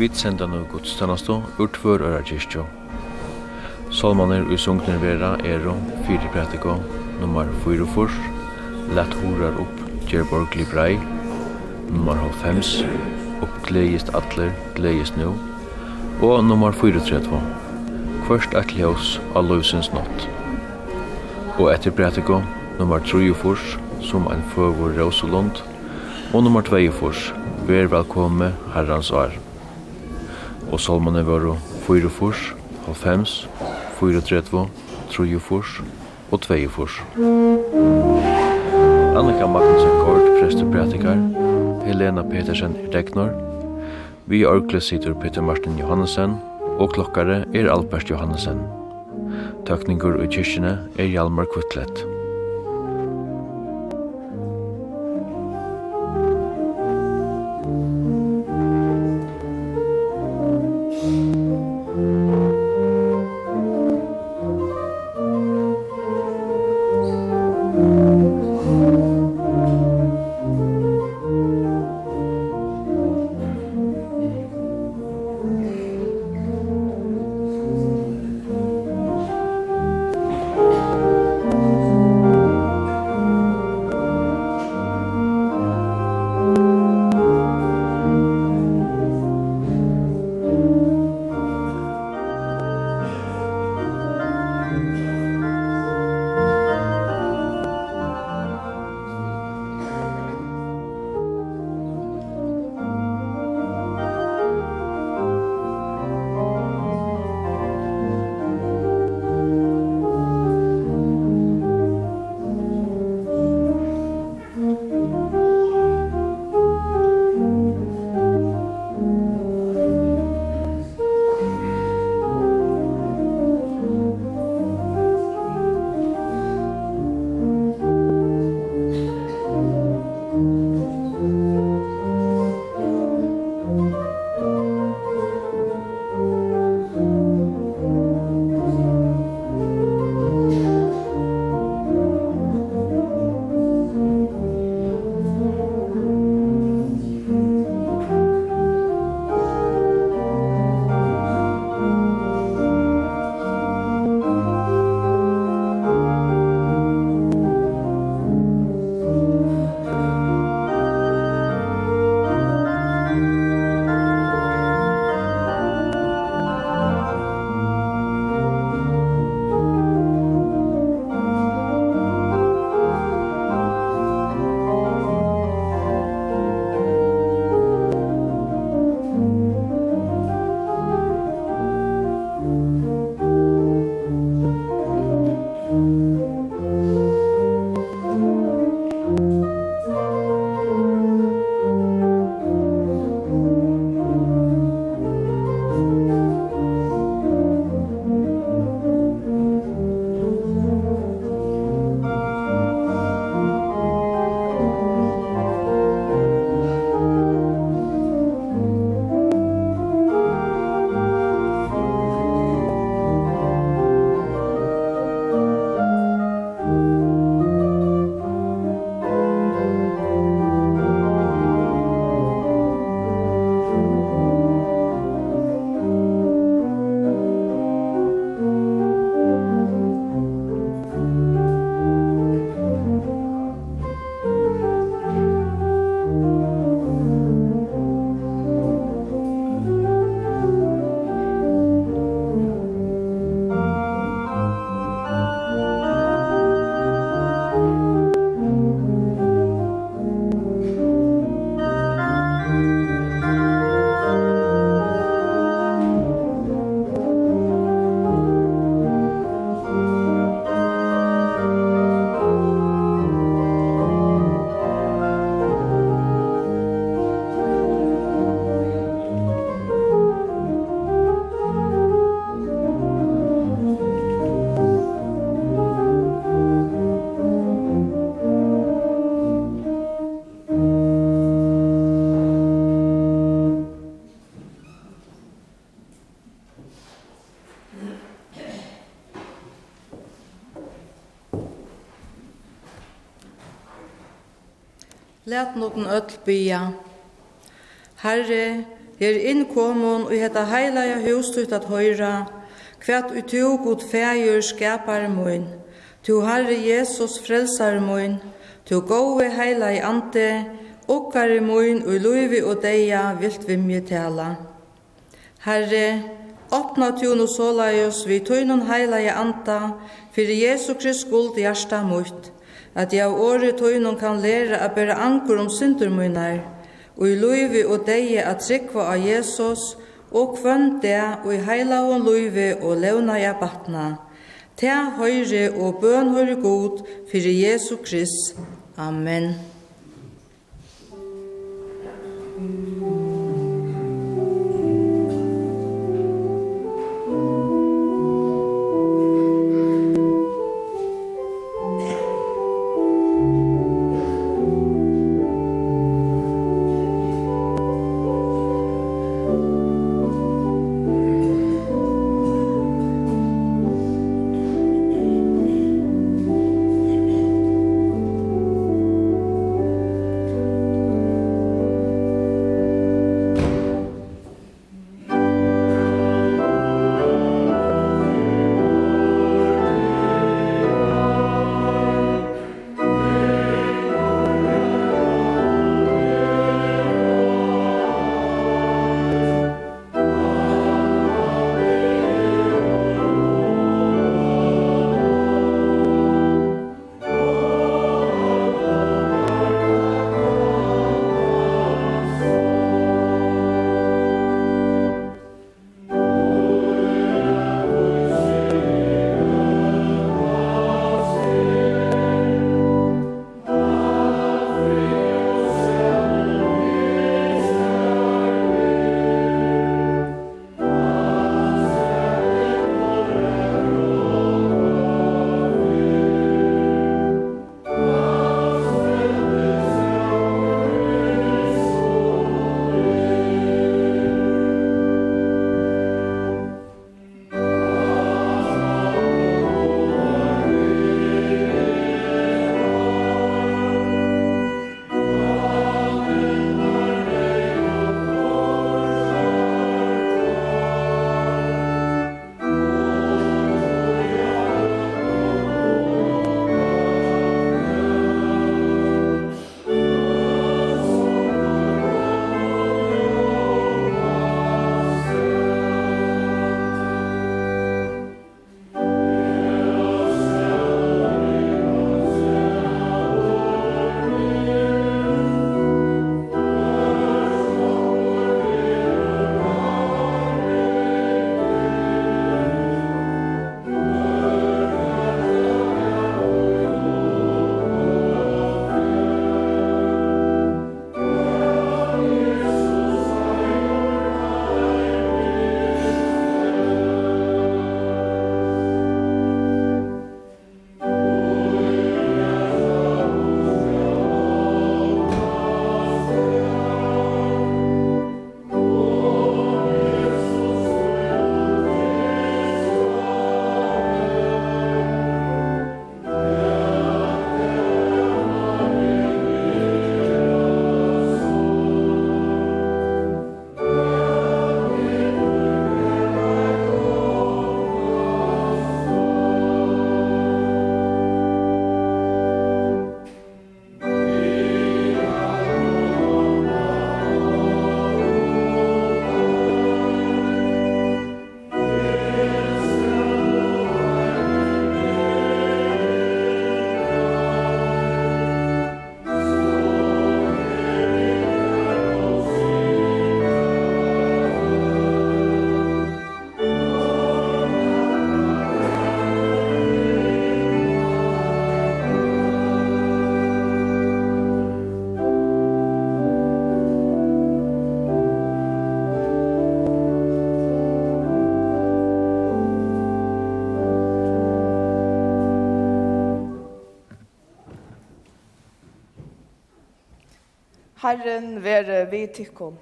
vit senda nu gudstanastu ur tvör öra kyrkjo. Salmaner i sungner vera ero, fyri pratiko, nummer 4 furs, Lat horar upp, Gerborg Librei, nummer 5, upp gleist atler, gleist nu, og nummer 34, Kvørst at ljós av løvsens nått. Og etter pratiko, nummer 3 furs, som en føvor Rosalund, og nummer 2 furs, Vær velkomme herrans år og salmene var 4 furs, 5, 4 30, 3 furs og 2 furs. Annika Magnussen Kort, prester pratikar, Helena Petersen i deknor, vi orkle sitter Peter Martin Johannesen, og klokkare er Albert Johannesen. Tøkningur og kyrkjene er Hjalmar Kvittlet. Læt noen öll bya. Herre, er innkommun og hetta heilaja hus tut at høyra, kvært ut tu god fægjur skapar mun. Tu Herre Jesus frelsar mun, tu gode i ante, okkar mun og luivi og deia vilt vi mye tala. Herre, Åpna tjun og solaius vi tøynun i anta, fyrir Jesu Krist skuld hjarta mutt at jeg av året tøynum kan læra at bæra anker om synder og i løyvi og deie at trikva av Jesus, og kvønn det og i heila og løyvi og levna jeg batna. Ta høyre og bøn høyre god, fyrir Jesu Krist. Amen. Amen. Herren være vi tykkom.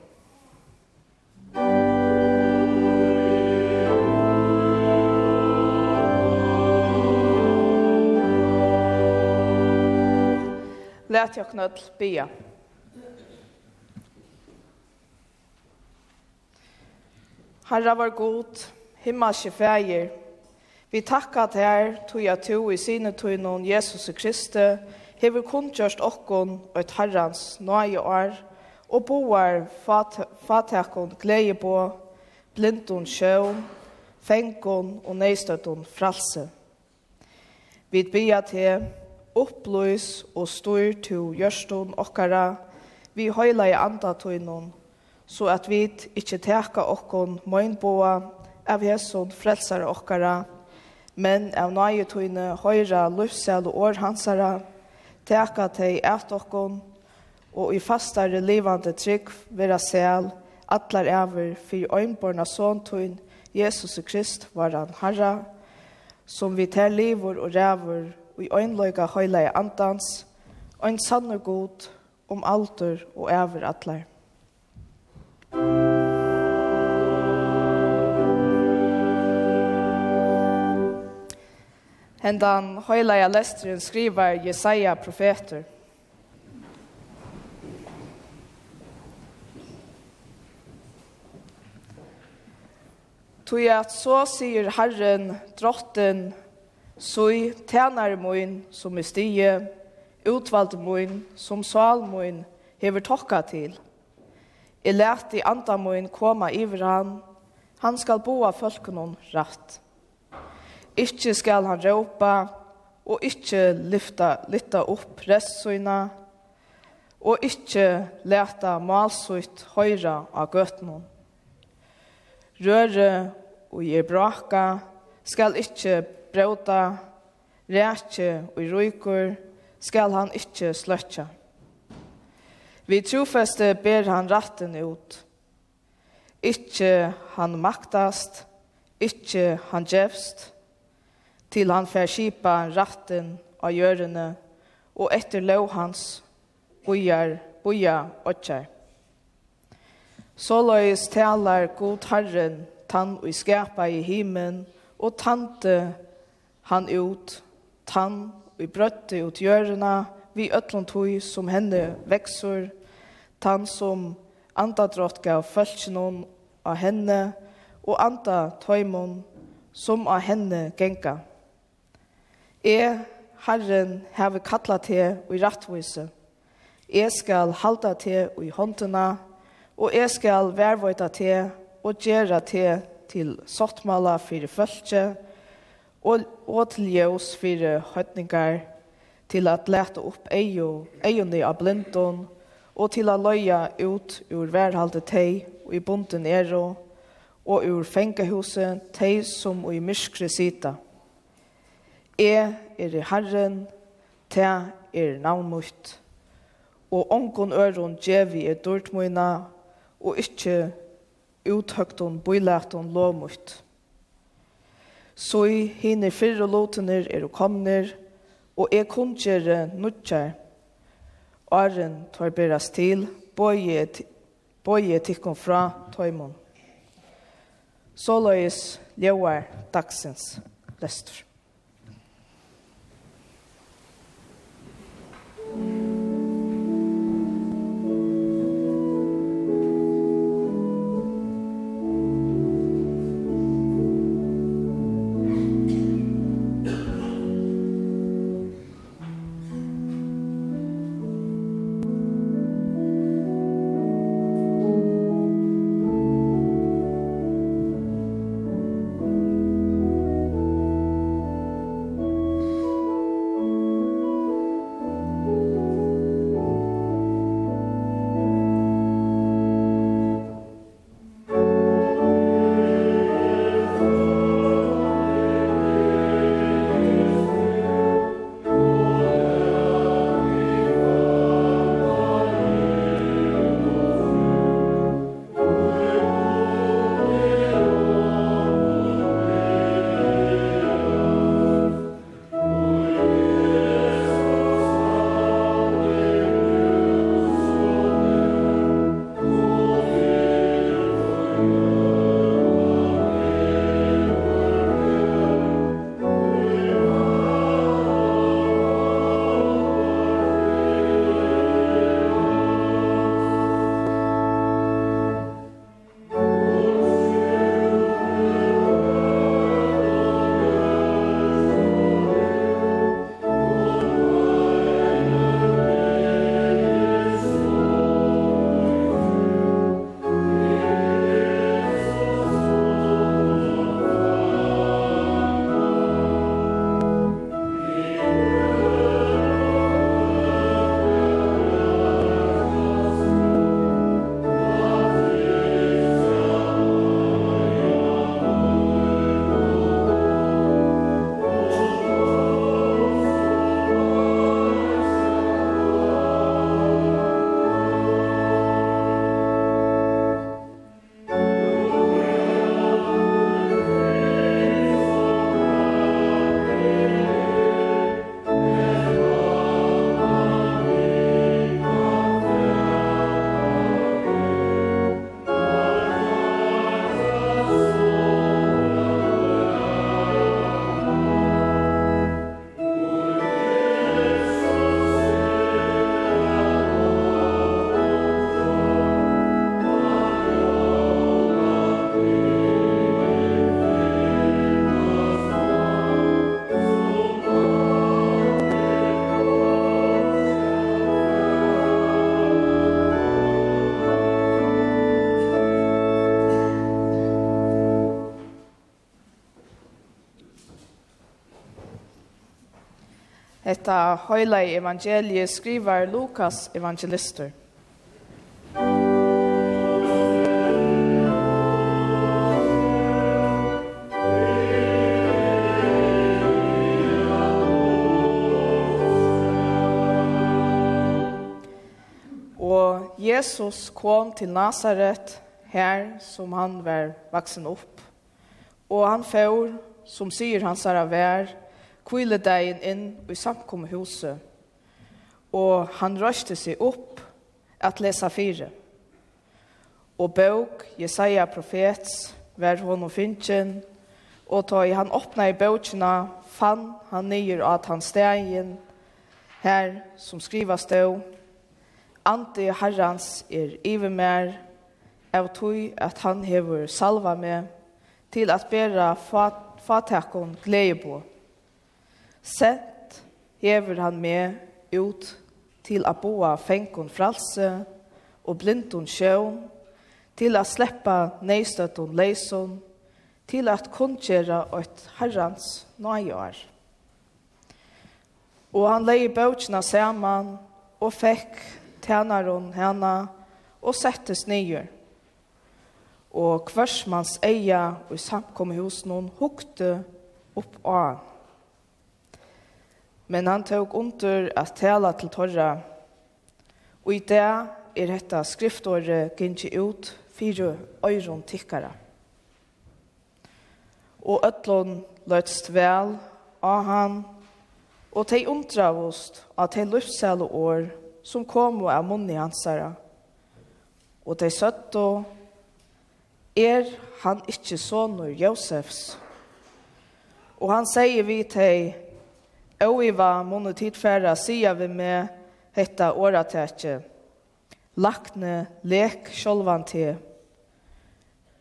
Lät jag knöll bia. Herra var god, himmelske fægir. Vi takka til her, tog jeg to i sine tog noen Jesus Kristi, hever kundgjørst okkon og et herrans nøye år, og boar fatakon glede på, blindun sjøen, fengon og neistøtun fralse. Vi bia til oppløs og styr til gjørstun okkara, vi høyla i andatøynon, så at vi ikkje teka okkon møgnboa av hesson frelsare okkara, men av nøyetøyne høyra løfsel og år hansara, teka teg et okkon, og i fastare livande trygg vera sel, atlar ever, fyr øynborna såntuin, Jesus Krist var han Herra, som vi tar livor og rævor, og i øynløyga høyla i andans, og en sanne god om alter og ever atlar. hendan høylaja lesteren skriver Jesaja profeter. Tui at så sier Herren, drotten, Soi tænare moin som i stie, utvalde moin som sal moin hever tokka til. I lät i anda moin koma iver han, han skal boa fölkunon rætt. Ikke skal han råpa, og ikke lyfta, lytta opp restsøyna, og ikke leta malsøyt høyra av gøtnån. Røre og gir braka, skal ikke bråta, rætje og røykur, skal han ikke sløtja. Vi trofeste ber han ratten ut. Ikke han maktast, ikke han djevst, til han fær skipa ratten av gjørene, og etter lov hans bojar, boja åtjar. Så løys talar god Herren, tann og skapa i himen, og tante han ut, tann og brøtte ut gjørene, vi øtlån tog som henne veksur, tann som andadrott gav fölkjennom av henne, og anda tøymon som av henne genga. «Jeg, Herren, hever kattla til i rattvise. Jeg skal halda til i håndtena, og jeg skal vervøyta til og gjøre til til sottmala fyrir følge, og, og til ljøs fyrir høytningar, til at lete opp eion av blindon, og til å løye ut ur værhalde teg og i bonden ero, og ur fengehuset teg som og i myskre sita.» Jeg er Herren, te er navnmutt, og ongon øron djevi er dårtmøyna, og ikkje uthøgton bøylæton lovmutt. Så i hine fyrre låtener er og komner, og jeg kundgjere nutjar, Arren tar beras til, bøye, tikkum fra tøymon. Såløyes ljøar dagsens lestur. hetta høyla i evangeliet skrivar Lukas evangelister. Og Jesus kom til Nazaret, her som han var vaksen opp. Og han får, som sier hans herre vær, kviledeien inn i samkommehuset, og han røste seg opp at lesa fire. Og bøk, Jesaja profets, var hon og finnkjen, og ta i han åpna i bøkjena, fann han nyer at han stegen, her som skriva stå, Ante herrans er ivermer, av tog at han hever salva med, til at bæra fat, fatakon glede på. Sett hever han med ut til a boa fengon fralse og blindon sjøen, til å sleppa neistøtton leison, til at kundgjera et herrans nøyår. Og han leie bøtjena saman og fekk tænaron henne og settes nyer. Og kvarsmans eia og samkommehusen hukte opp av men han tog under at tala til torra. Og i det er dette skriftåret gynnsje ut fire øyron tikkara. Og øtlån løtst vel av han, og tei undravust at tei løftsel år som kom og er munni hansara. Og tei søtto, er han ikkje sonur Josefs? Og han sier vi tei, Og i var månne tidfæra sier vi med hetta åratetje. Lakne, lek sjolvan til.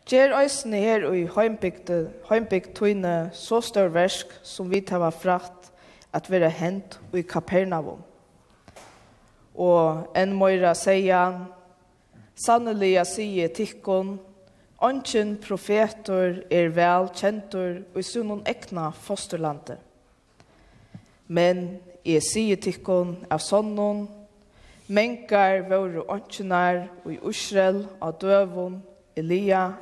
Gjer øysene her og i heimbygd tøyne så stør versk som vi tar var fratt at vi er hent og i Kapernaum. Og en møyra sier sannelig jeg sier tikkon, Ongen profetor er vel kjentor og i sunnen ekna fosterlandet. Men jeg sier tikkun av sonnen, menkar våre åndkjenar og i Israel av døvun, Elia,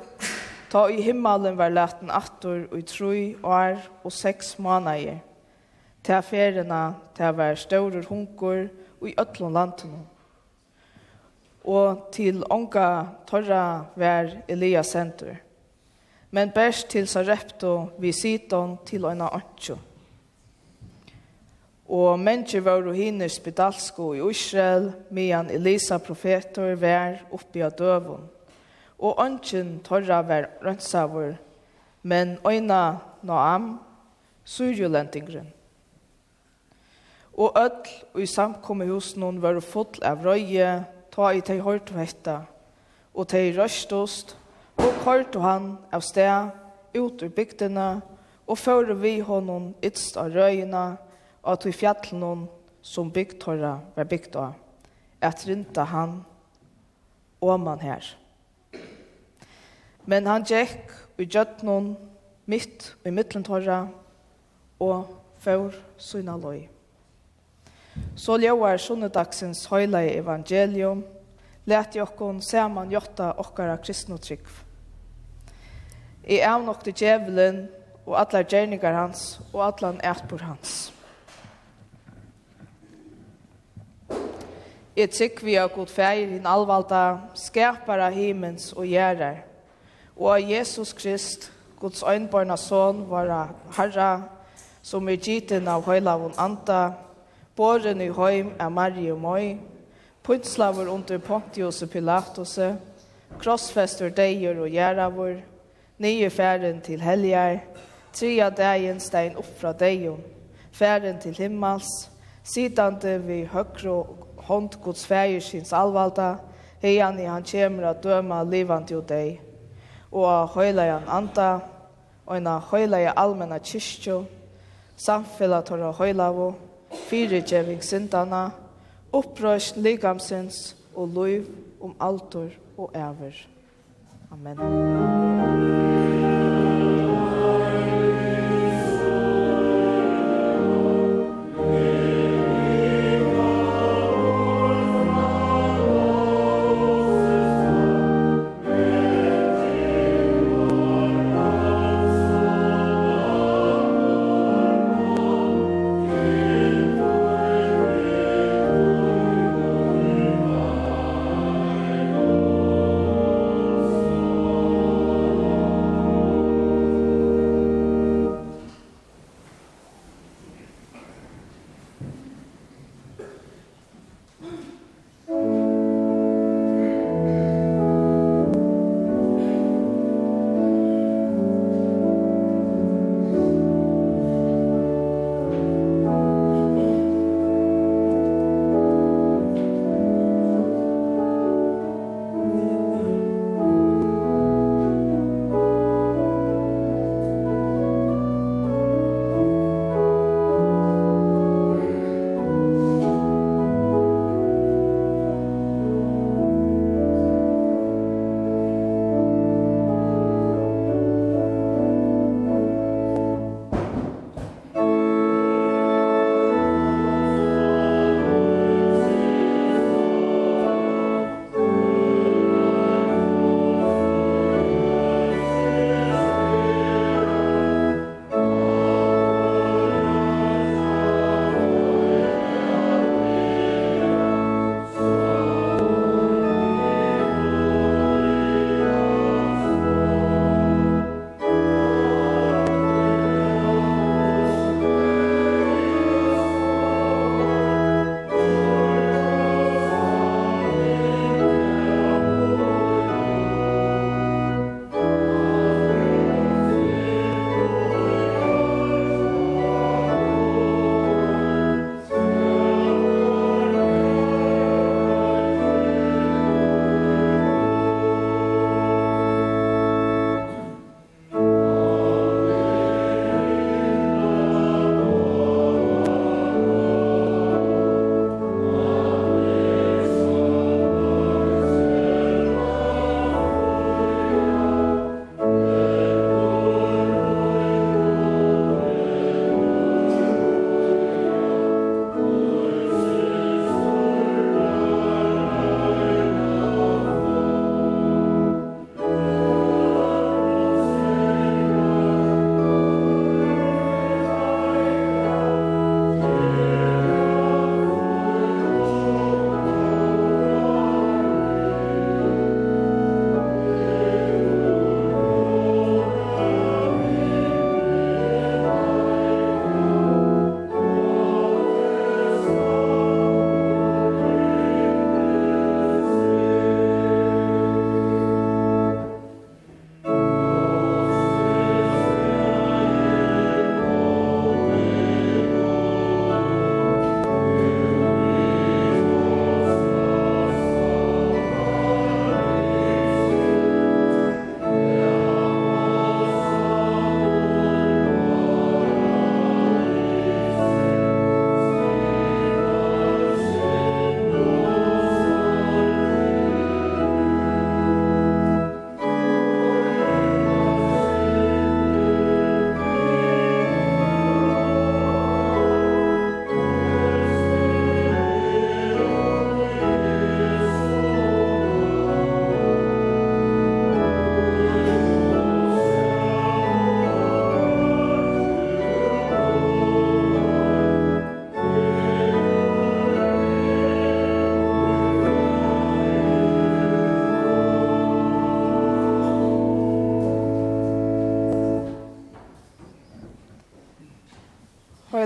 ta i himmelen var laten attor og i troi år og seks månader. Ta ferina, ta var større hunker og i øtlån landen. Og til onka torra var Elia senter. Men bæst til så repto vi siton til øyne åndkjun. Og mennesker var og hinner spedalsko i Israel, medan Elisa profetor var oppi av døvun. Og ønsken torra var rønnsavur, men øyna Noam, surjulentingren. Og ødl og i samkomme hos noen var full av røye, ta i teg hørt og hetta, og teg røstost, og kort og han av sted, ut ur bygdene, og fører vi honom ytst av røyene, og at vi fjallen noen som bygd høyra var bygd av, at rinta han og man her. Men han gikk i noen mitt i midtlentåra og før sønne løy. Så ljøver sunnedagsens høyla i evangelium, let jokkon saman jotta okkara kristnotrykv. I avnokte djevelen og allar gjerningar hans og allan etbor hans. Jeg tykker vi har god feir din alvalda skapare himmens og gjerrar. Og av Jesus Krist, Guds øynbarna son, var herra, som er giten av høylavun anda, båren i høym av Marie og Møy, puntslaver under Pontius og Pilatus, krossfester deier og gjerravur, nye færen til helgar, tria dagen stein opp fra deion, færen til himmels, sidande vi høkro og hånd Guds fægir sins alvalda, heian i han kjemur a døma livant jo deg, og a høyla i han anda, og en a høyla i almenna kyrkjo, samfella torra høylavo, fyrirgjeving sindana, opprøst ligamsins og luiv om altor og æver. Amen. Amen.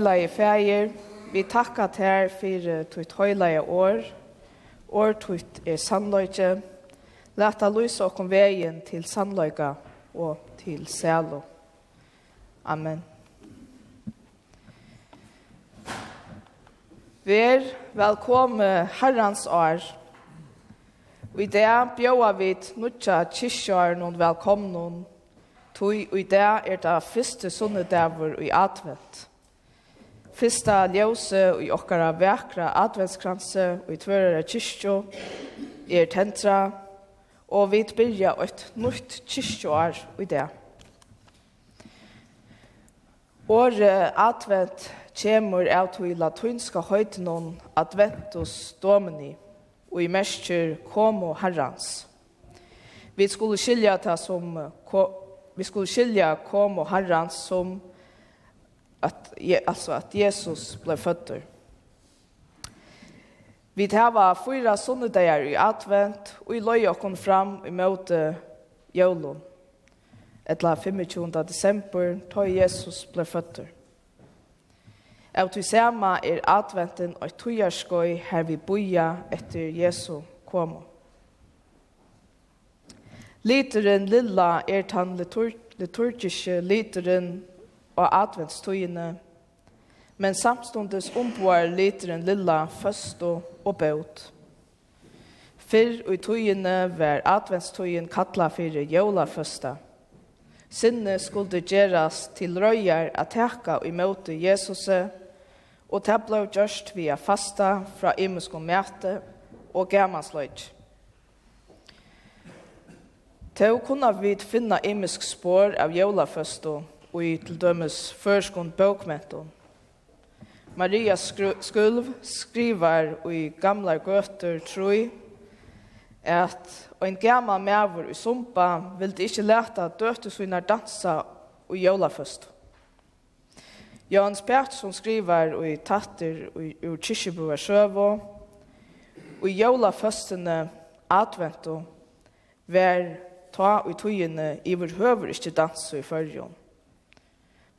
høylaie feir, vi takka tær fyrir tutt høylaie år, år tutt er sannløyke, leta lysa okkom veien til sannløyka og til sælo. Amen. Vær velkomme herrans år. Og i dag bjóa vi nutja kyrkjør noen velkomnun, tog i dag er det første sunnedavur i advent fyrsta ljøse i okkara vekra adventskranse og i tvørere kyrkjo er tentra, og vi byrja et nytt kyrkjoar i det. Åre advent kjemur av to i latunska høytenon adventus domini, og i mestjer komo herrans. Vi skulle skilja ta som vi skulle skilja komo herrans som att alltså att Jesus blev född. Vi tava fyra sunnudagar i advent og i løy okkom fram i møte jólun. Etla 25. desember tog Jesus ble føtter. Av til sama er adventen og tujarskoi her vi boja etter Jesu komo. Literen lilla er tan liturgiske literen og adventstøyene, men samstundes omboar literen lilla føsto og bøt. Fyrr og i tøyene var adventstøyen kattla fyrir jævla føsta. Sinne skulle gjeras til røyar at teka i møte Jesuset, og det ble gjørst via fasta fra imusk og mæte og gammasløyt. Til å kunne vi finne imusk spår av jævla og i til dømes førskund bøkmenton. Maria Skulv skriver i gamla gøter troi at en gammal mævur i Sumpa vildi ikkje leta døte sina dansa og jólaføst. Jan Pertsson skriver i tatter ur Kyrkjeboa Sjøvå og i jólaføstene advento ver ta i tøyene i vår høver ikkje dansa i fyrjon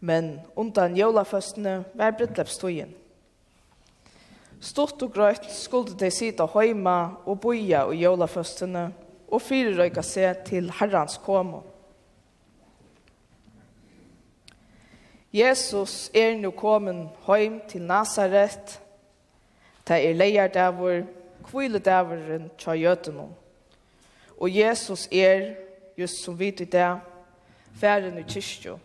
men undan jólaføstene var brittlepstøyen. Stort og grøyt skulle de sitte heima og boia og jólaføstene og fyrirøyka seg til herrans komo. Jesus er nu kommet heim til Nazaret, ta er leiardavur, kviledavurren tja jötunum. Og Jesus er, just som vi i det, færen i kyrkjum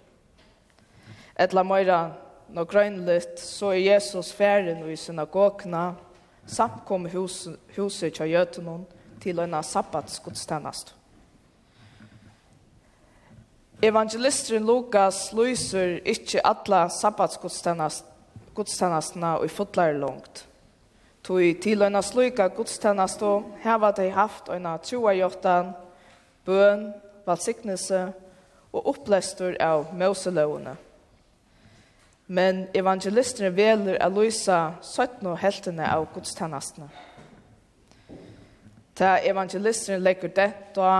etla meira no grønligt, så er Jesus færen i synagogna, samkom hus, huset kja jøtenon til øyna sabbatsgudstennast. Evangelisteren Lukas lyser ikkje atla sabbatsgudstennastna i fotlar langt. Tui til øyna sluika godstennast og heva dei haft øyna troajortan, bøn, valsignelse og opplestur av mauseløvene men evangelistene veler å løse 17 og heltene av godstennastene. Ta evangelistene legger det da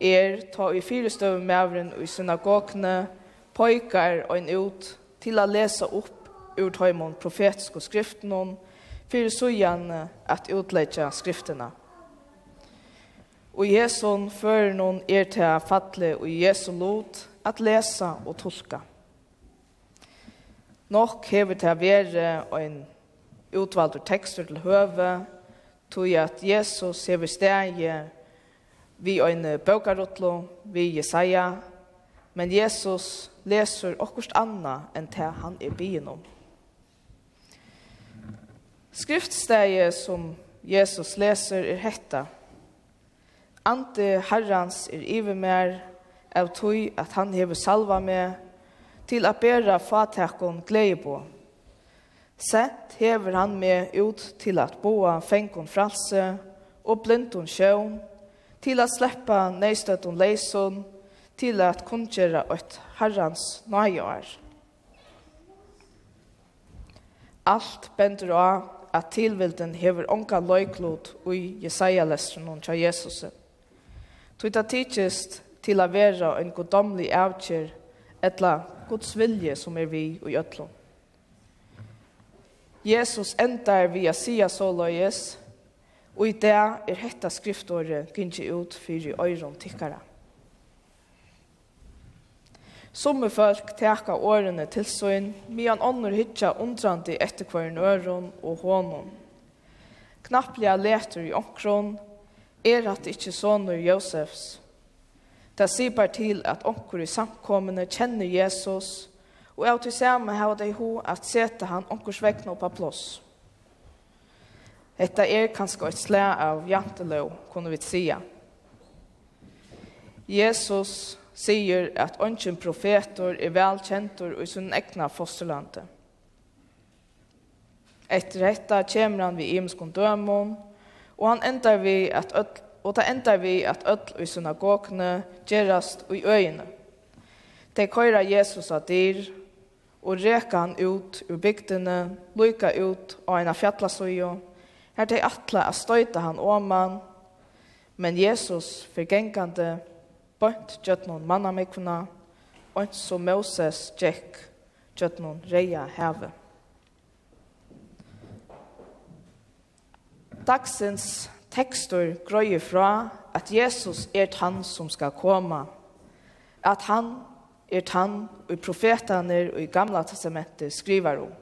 er ta i fire støv med avren i synagogene, pojkar og en ut til å lese opp ur tøymon profetiske skriftene, fyrir sujan at utleggja skriftene. Og i Jesu fører noen er til fatle og i Jesu lot at lesa og tolka. Nok hever til å være en utvalgt tekster til høve, tog at Jesus hever steg vi en bøkarutlo, vi Jesaja, men Jesus leser okkurst anna enn til han er byen om. Skriftsteget som Jesus leser er hetta. Ante Herrans er iver mer av tog at han hever salva med til at bæra fatakon glede på. Sett hever han med ut til at boa fengon fralse og blindon sjøvn, til at sleppa neistøtton leison, til at kunngjera et herrans nøyar. Alt bender av at tilvilden hever onka løyklod ui Jesaja-lestren og Jesusen. Tui ta tidsist til a vera en godomlig avkjer etla Guds vilje som er vi og gjøtlom. Jesus endar vi a sia så løyes, og i det er hetta skriftåret gynnsi ut fyrir øyron tikkara. Somme folk teka årene til søyn, mian ånder hitja undrandi etter kvaren øron og hånon. Knapplega leter i omkron, er at ikkje sånur Josefs, Det sipar til at onkur i samkommende kjenner Jesus, og av til samme har det ho at sete han onkurs vekna på plås. Etta er kanskje et slæ av jantelov, kunne vi sija. Jesus sier at onkin profetor er velkjentor og i sin egna fosterlande. Etter dette kommer han vi imskon dømon, og han endar vi at öll og det endar vi at öll i synagogene gerast i øyene. De køyra Jesus av dyr, og reka han ut ur bygdene, lyka ut av en av fjallasøyo, her de atla a støyta han åman, men Jesus forgengande bønt gjøtnon mannamikvna, og som Moses gjekk gjøtnon reia heve. Dagsins tekstur grøyer fra at Jesus er han som skal komme, at han er han og profetene og i gamla testamentet skriver om.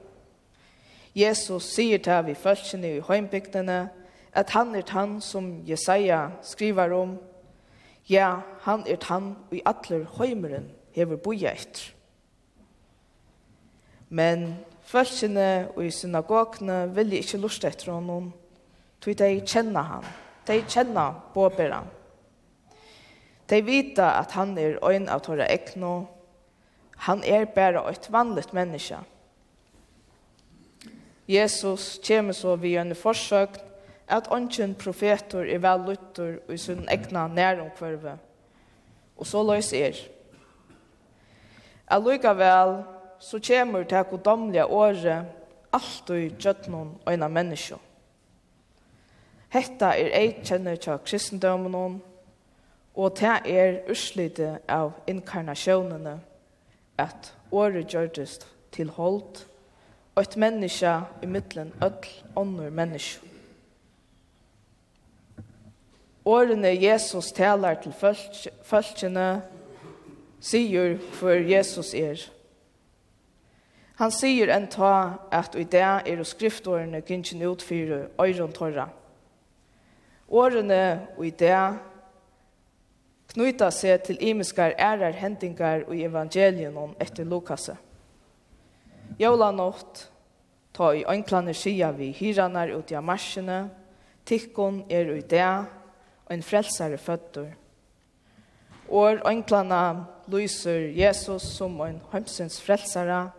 Jesus sier til vi følgene i heimbygdene at han er han som Jesaja skriver om, ja, han er han og i atler heimeren hever boja etter. Men følgene og i synagogene vil ikke lust etter honom, tog de kjenner han. De kjenner båberen. De vita at han er øyn av tåre ekno. Han er bare et vanligt menneske. Jesus kommer så vi en forsøk at ånden profeter er vel lytter og i sin egna næromkvarve. Og så løs er. Allikevel så kommer det godomlige året alltid gjøtt noen øyne mennesker. Hetta er eit kjenne tja kristendomen og ta er urslite av inkarnasjonene at året gjørtest til holdt og et menneske i middelen ødel ånder menneske. Årene Jesus taler til følgene sier for Jesus er. Han sier en ta at i det er skriftårene gynnsin utfyrer øyren torra. Årene og i det knyta seg til imiskar ærar hendingar og evangelien etter Lukasse. nått ta i ønklanir skia vi hiranar ut i marsjene, tikkun er i det, og en frelsare føttur. År ønklana lyser Jesus som en hømsens frelsare,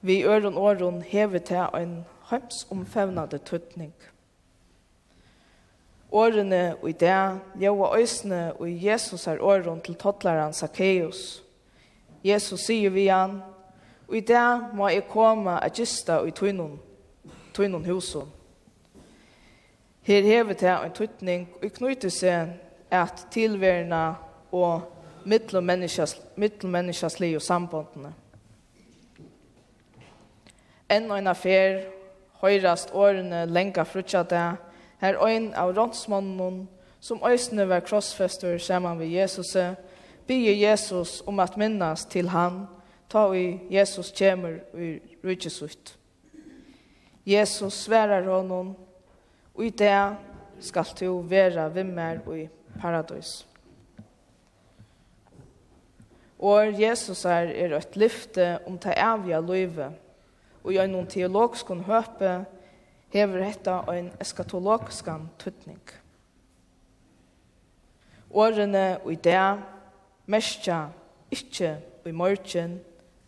vi øren åren hever til en hømsomfevnade tøtning. Årene og i det, ljøa øsene og i Jesus er åren til tottlaren Zacchaeus. Jesus sier vi han, og i det må jeg komme og gista i tøynen, tøynen husen. Her hever det en tøytning og knyter seg at tilværende og mittelmenneskas, liv og sambåndene. Enn og en affær, høyrast årene, lenga frutja det, her ein av rådsmannen, som øysene var krossfester saman ved Jesus, bygger Jesus om at minnas til han, ta i Jesus kjemer i rydgjesutt. Jesus sverar honom, og i det skal du være vimmer i paradis. Og Jesus er, er et lyfte om ta avja løyve, og gjør noen teologisk høpe, hever hetta ein eskatologiskan tutning. Årene og i det mestja ikkje i morgen,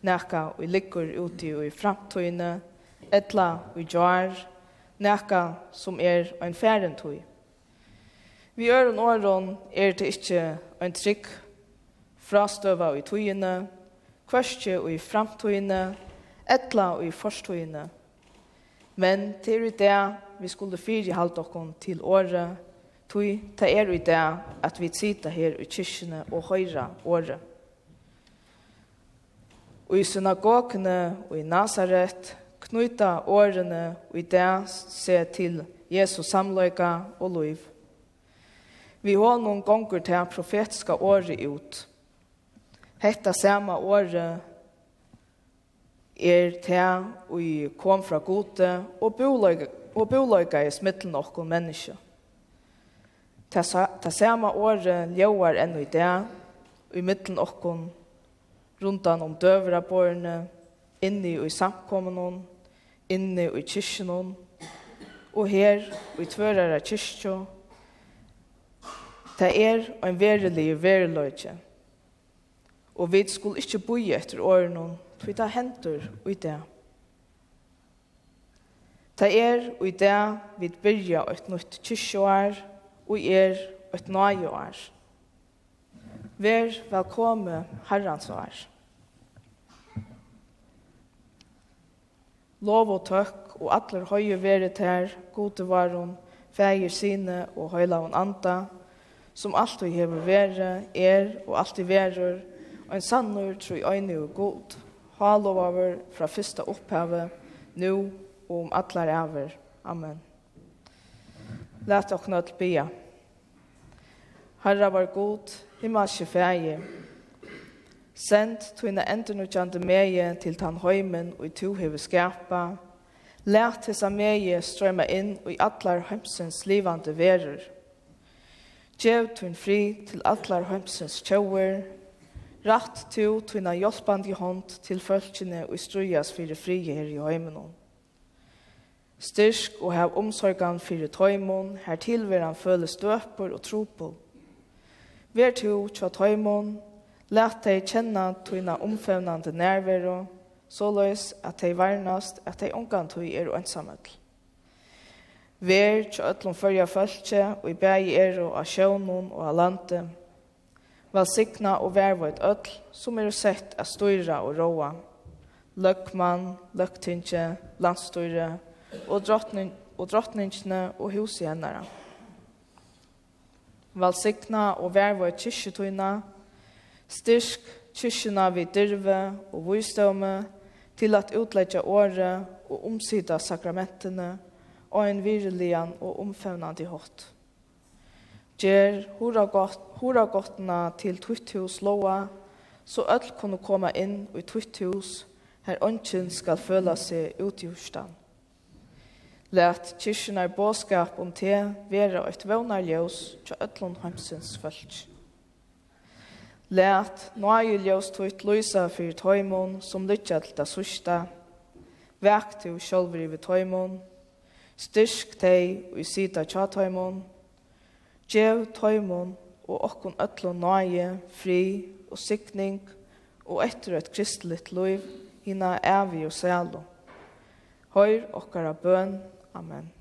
nekka og ligger ute i framtøyene, etla og i jar, nekka som er ein færentøy. Vi øren åren er det ikkje ein trygg frastøva i tøyene, kvarskje og i framtøyene, etla og i forstøyene, Men til i det vi skulle fyri halte okkom til året, tui ta er i det at vi sita her i kyrkene og høyre året. Og i synagogene og i Nazaret knyta årene og i det se til Jesus samløyga og liv. Vi har noen gonger til profetiska året ut. Hetta sama året er til og i kom fra gode og boløyga i smittelen okkon menneske. Ta sama året ljøar enn i det, og i mittelen okkon, rundan om døvra borne, inni og i samkommunen, inni og i kyrkjenon, og her og i tvørere kyrkjo, Det er en verilig veriløyke, og vi skulle ikke bo etter årene for det hentur i det. Det er i det vi byrja et nytt kyrkjoar og er et nøyjoar. Vær velkomme herrans år. Lov og tøkk og atler høye veret her, gode varon, feir sine og høylavon anda, som alltid hever vere, er og alltid verur, og en sannur tru øyne og god halovaver fra fyrsta opphavet, nu og om atlar æver. Amen. Læt okna til bia. Herra var god, himmelske fægje. Send tuina endurnutjande meie til tan høymen og i to heve skapa. Læt hessa meie strøyma inn og i atlar heimsens livande verer. Gjev tuin fri til atlar heimsens tjauer, Ratt to tvinna hjelpande hånd til folkene og strujas fyrir frie her i heimenon. Styrk og hev omsorgan fyrir tøymon, her tilveran føle støper og tropol. Vær to tja tøymon, let deg kjenna tvinna omfevnande nærvero, så at deg varnast at deg omgang tøy er ensamhet. Vær tja ötlom fyrja folke og i bæg er og av sjånon og av landet, Velsigna og vervoid öll som er sett av støyra og roa. Løkman, løktingje, landstøyre og, drottning, og drottningene og husgjennere. Valsikna og vervoid kyrkjetøyna. Styrk kyrkjena vid dyrve og vysdømme til at utleggja året og omsida sakramentene og en virelian og omfevnande hatt. Gjer hura huragottna til tvitt hus loa, så öll kunne koma inn i tvitt hus, her ånden skal føla seg ut i hustan. Læt kyrkjene er båskap om te være et vånarljøs til öllon heimsins følt. Læt nøye ljøs til et lysa for tøymon som lytja til det sørste. Væk til sjølver i tøymon, styrk teg og i sida tja tøymon, Gjev tøymon og okkon öllon nøye, fri og sikning og etter et kristelig liv hina evig og sælo. Høyr okkara bøn. Amen.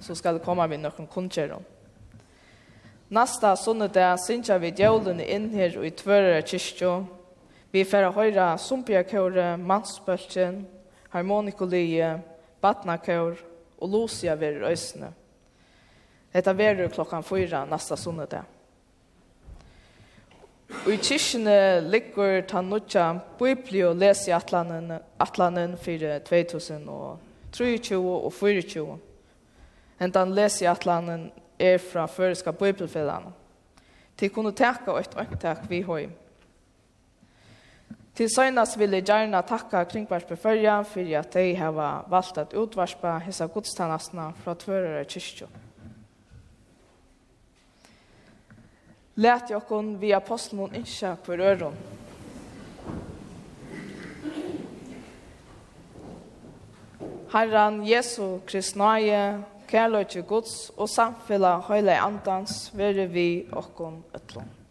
Så skal det komme vi noen kundkjøron. Nasta sunnedag synsja vi djævlen inn her i tvørre kyrkjo. Vi færa høyra sumpiakåre, mannsbølgen, harmonikolie, batnakår og Lucia ved røysene. Hetta verður klokkan 4 næsta sunnudag. Og i kyrkjene ligger ta nutja bibli og lesi atlanen, atlanen fyrir 2023 og 24. Hentan lesi atlanen er fra føreska bibelfellene. Til kunne teka og et øktak vi høy. Til søgnast vil jeg gjerne takka kringvarsbefølgen for at de har valgt at utvarspa hessa godstannasna fra tvørere kyrkjene. Lät jag kon vi aposteln inte på rörum. Herran Jesu Kristnaje, kärlöjtje Guds og samfella høyla andans, vere vi okkon ötlån.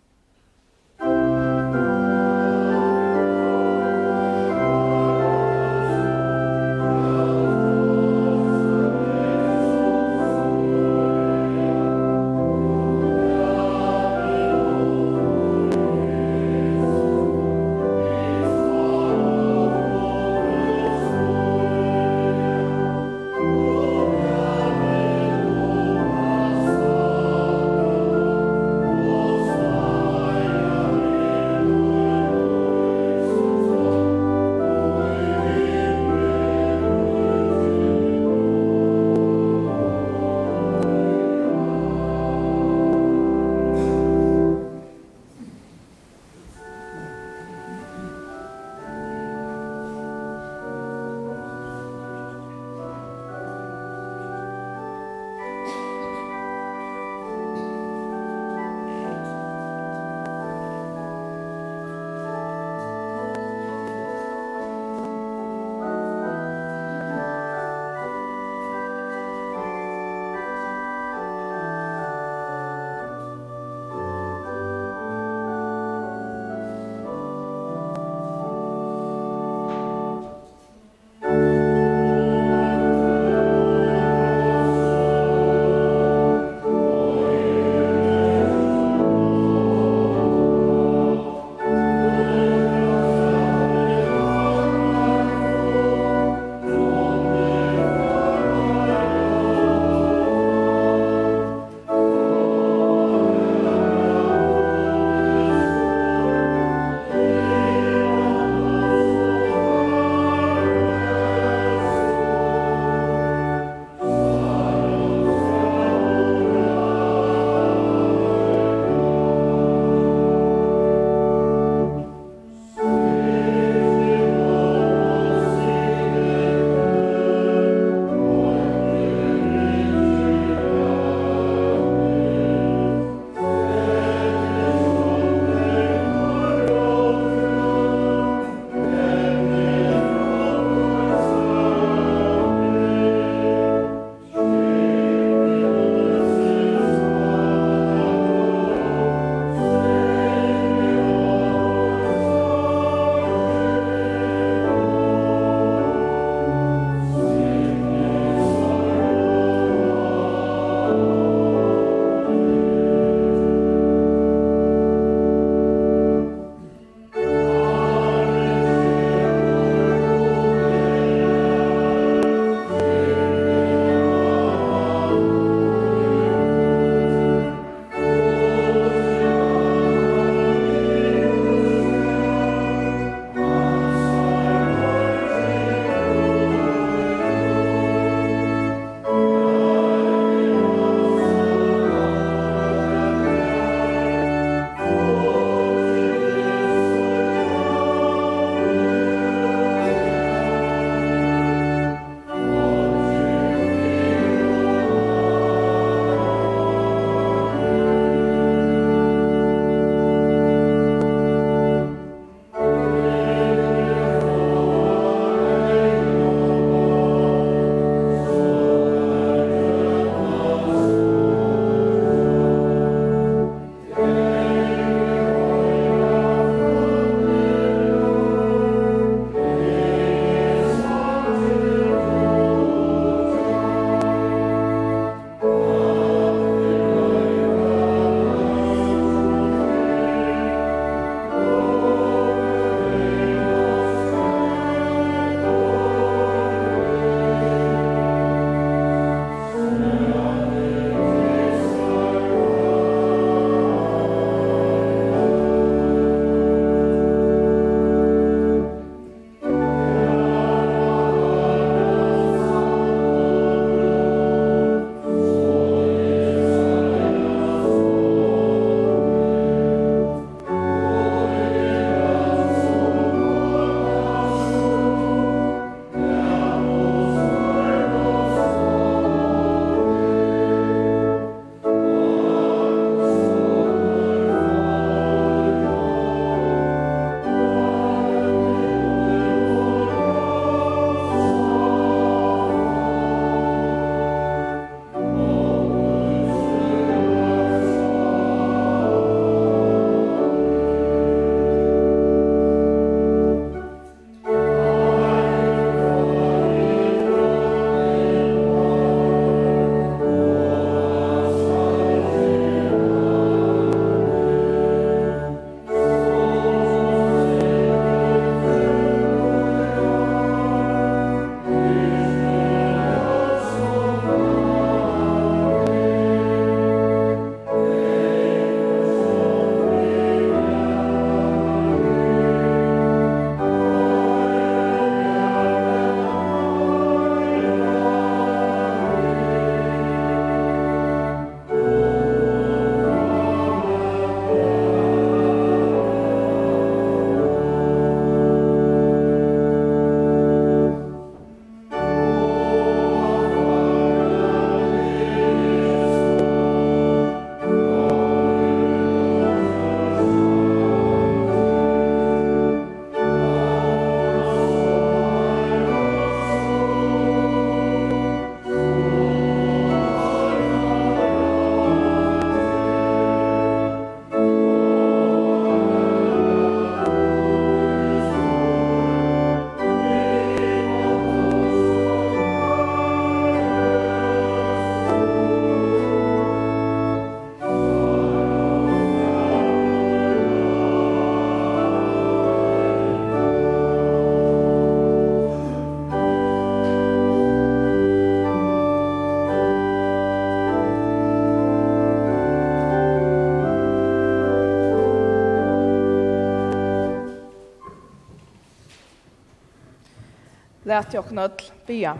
lät jag knöll bia.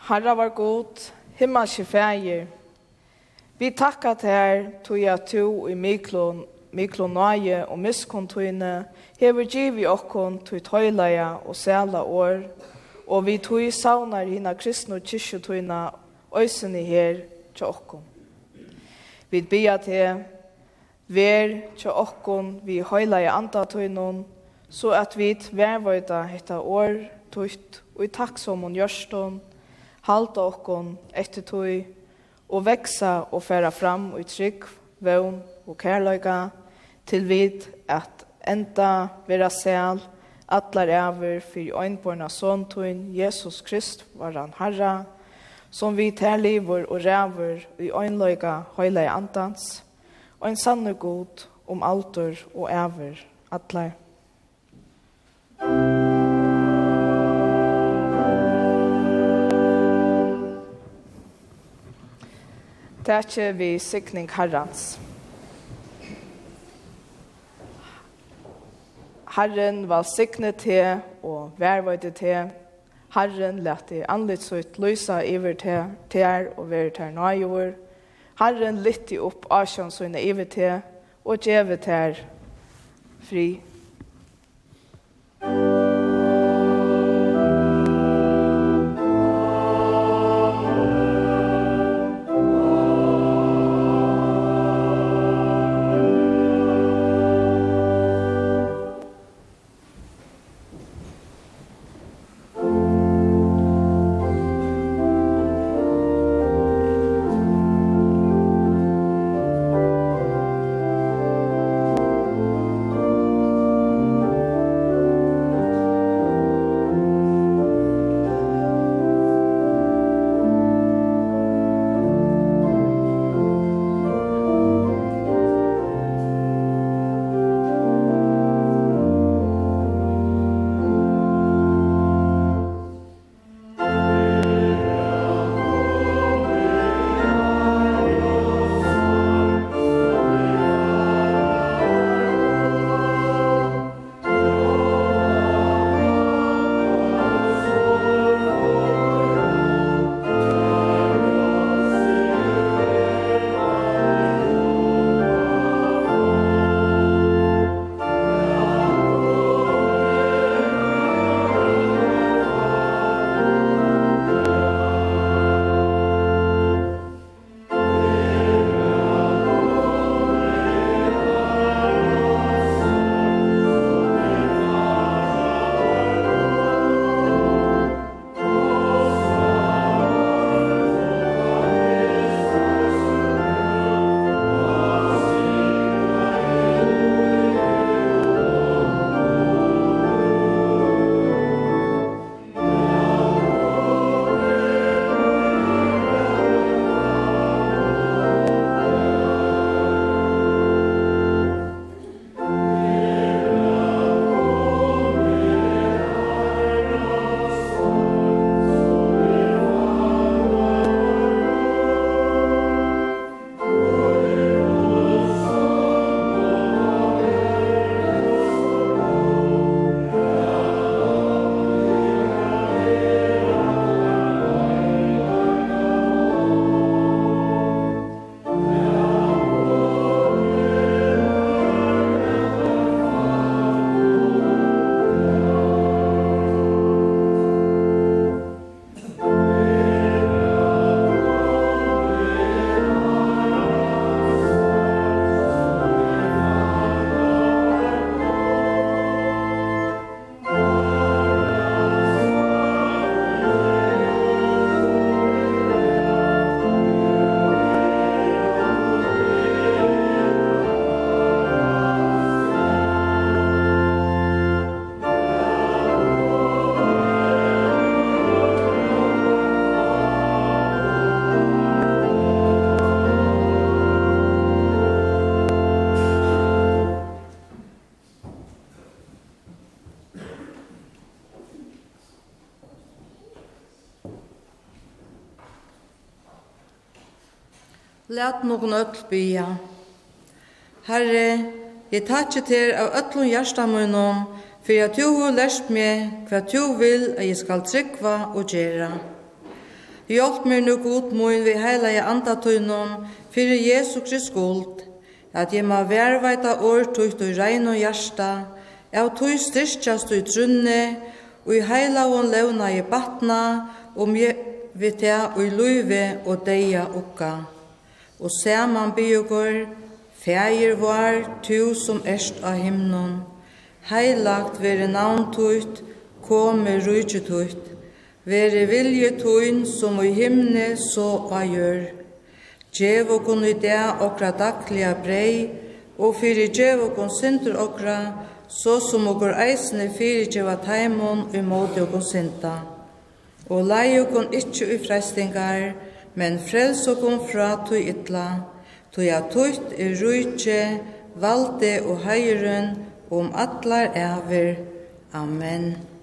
Herra var god, himmelske fægir. Vi takka til her, tog jeg to i miklon, miklon nøye og miskontoine, hever givi okkon tog tøyleia og sæla år, og vi tog saunar hina kristne kyrkjotoina, øysene her til okkon. Vi bia til Ver tja okkon vi høyla i anda tøynon, så at vi tvervøyta hetta år tøyt og i takksom hon gjørston, halda okkon etter tøy, og veksa og færa fram og i trygg, vøvn og kærløyga, til vid at enda vera sel, atlar ever fyrir øynborna såntøyn, Jesus Krist var han herra, som vi tærliver og ræver i øynløyga høyla i andans, og en sanne god om altor og æver, atler. Det er vi sikning herrans. Herren var sikne til og værvøyde til. Herren lette anlitt sitt lysa iver til, til og vær til nøyjord. Herren lytte opp asjon sine ivet til, og gjevet til fri. Musikk Lat nokon öll bya. Herre, jeg takkje til av öllum hjarta for fyrir at du har lært meg hva du vil at jeg skal tryggva og gjera. Hjelp meg nu god mun vi heila i andatøynum, fyrir Jesu Krist skuld, at jeg må verveita år tukt og regn og hjersta, av tøy styrkjast og trunne, og i heila og levna i batna, og jeg vet og i luive og deia okka og saman bygger, Fægir var, tu som erst av himnon, heilagt vere navntuit, kome rujtjutuit, vere viljetuin som i himne så a gjør. Djev og kun i det okra daglige brei, og fyrir djev og kun sinter okra, så som okra eisne fyrir djeva taimon i måte og kun sinta. Og lei og kun ikkje i freistingar, men frels okkum fra tui ytla, tui at tuitt i rujtje, valde og heiren, om atlar æver. Amen.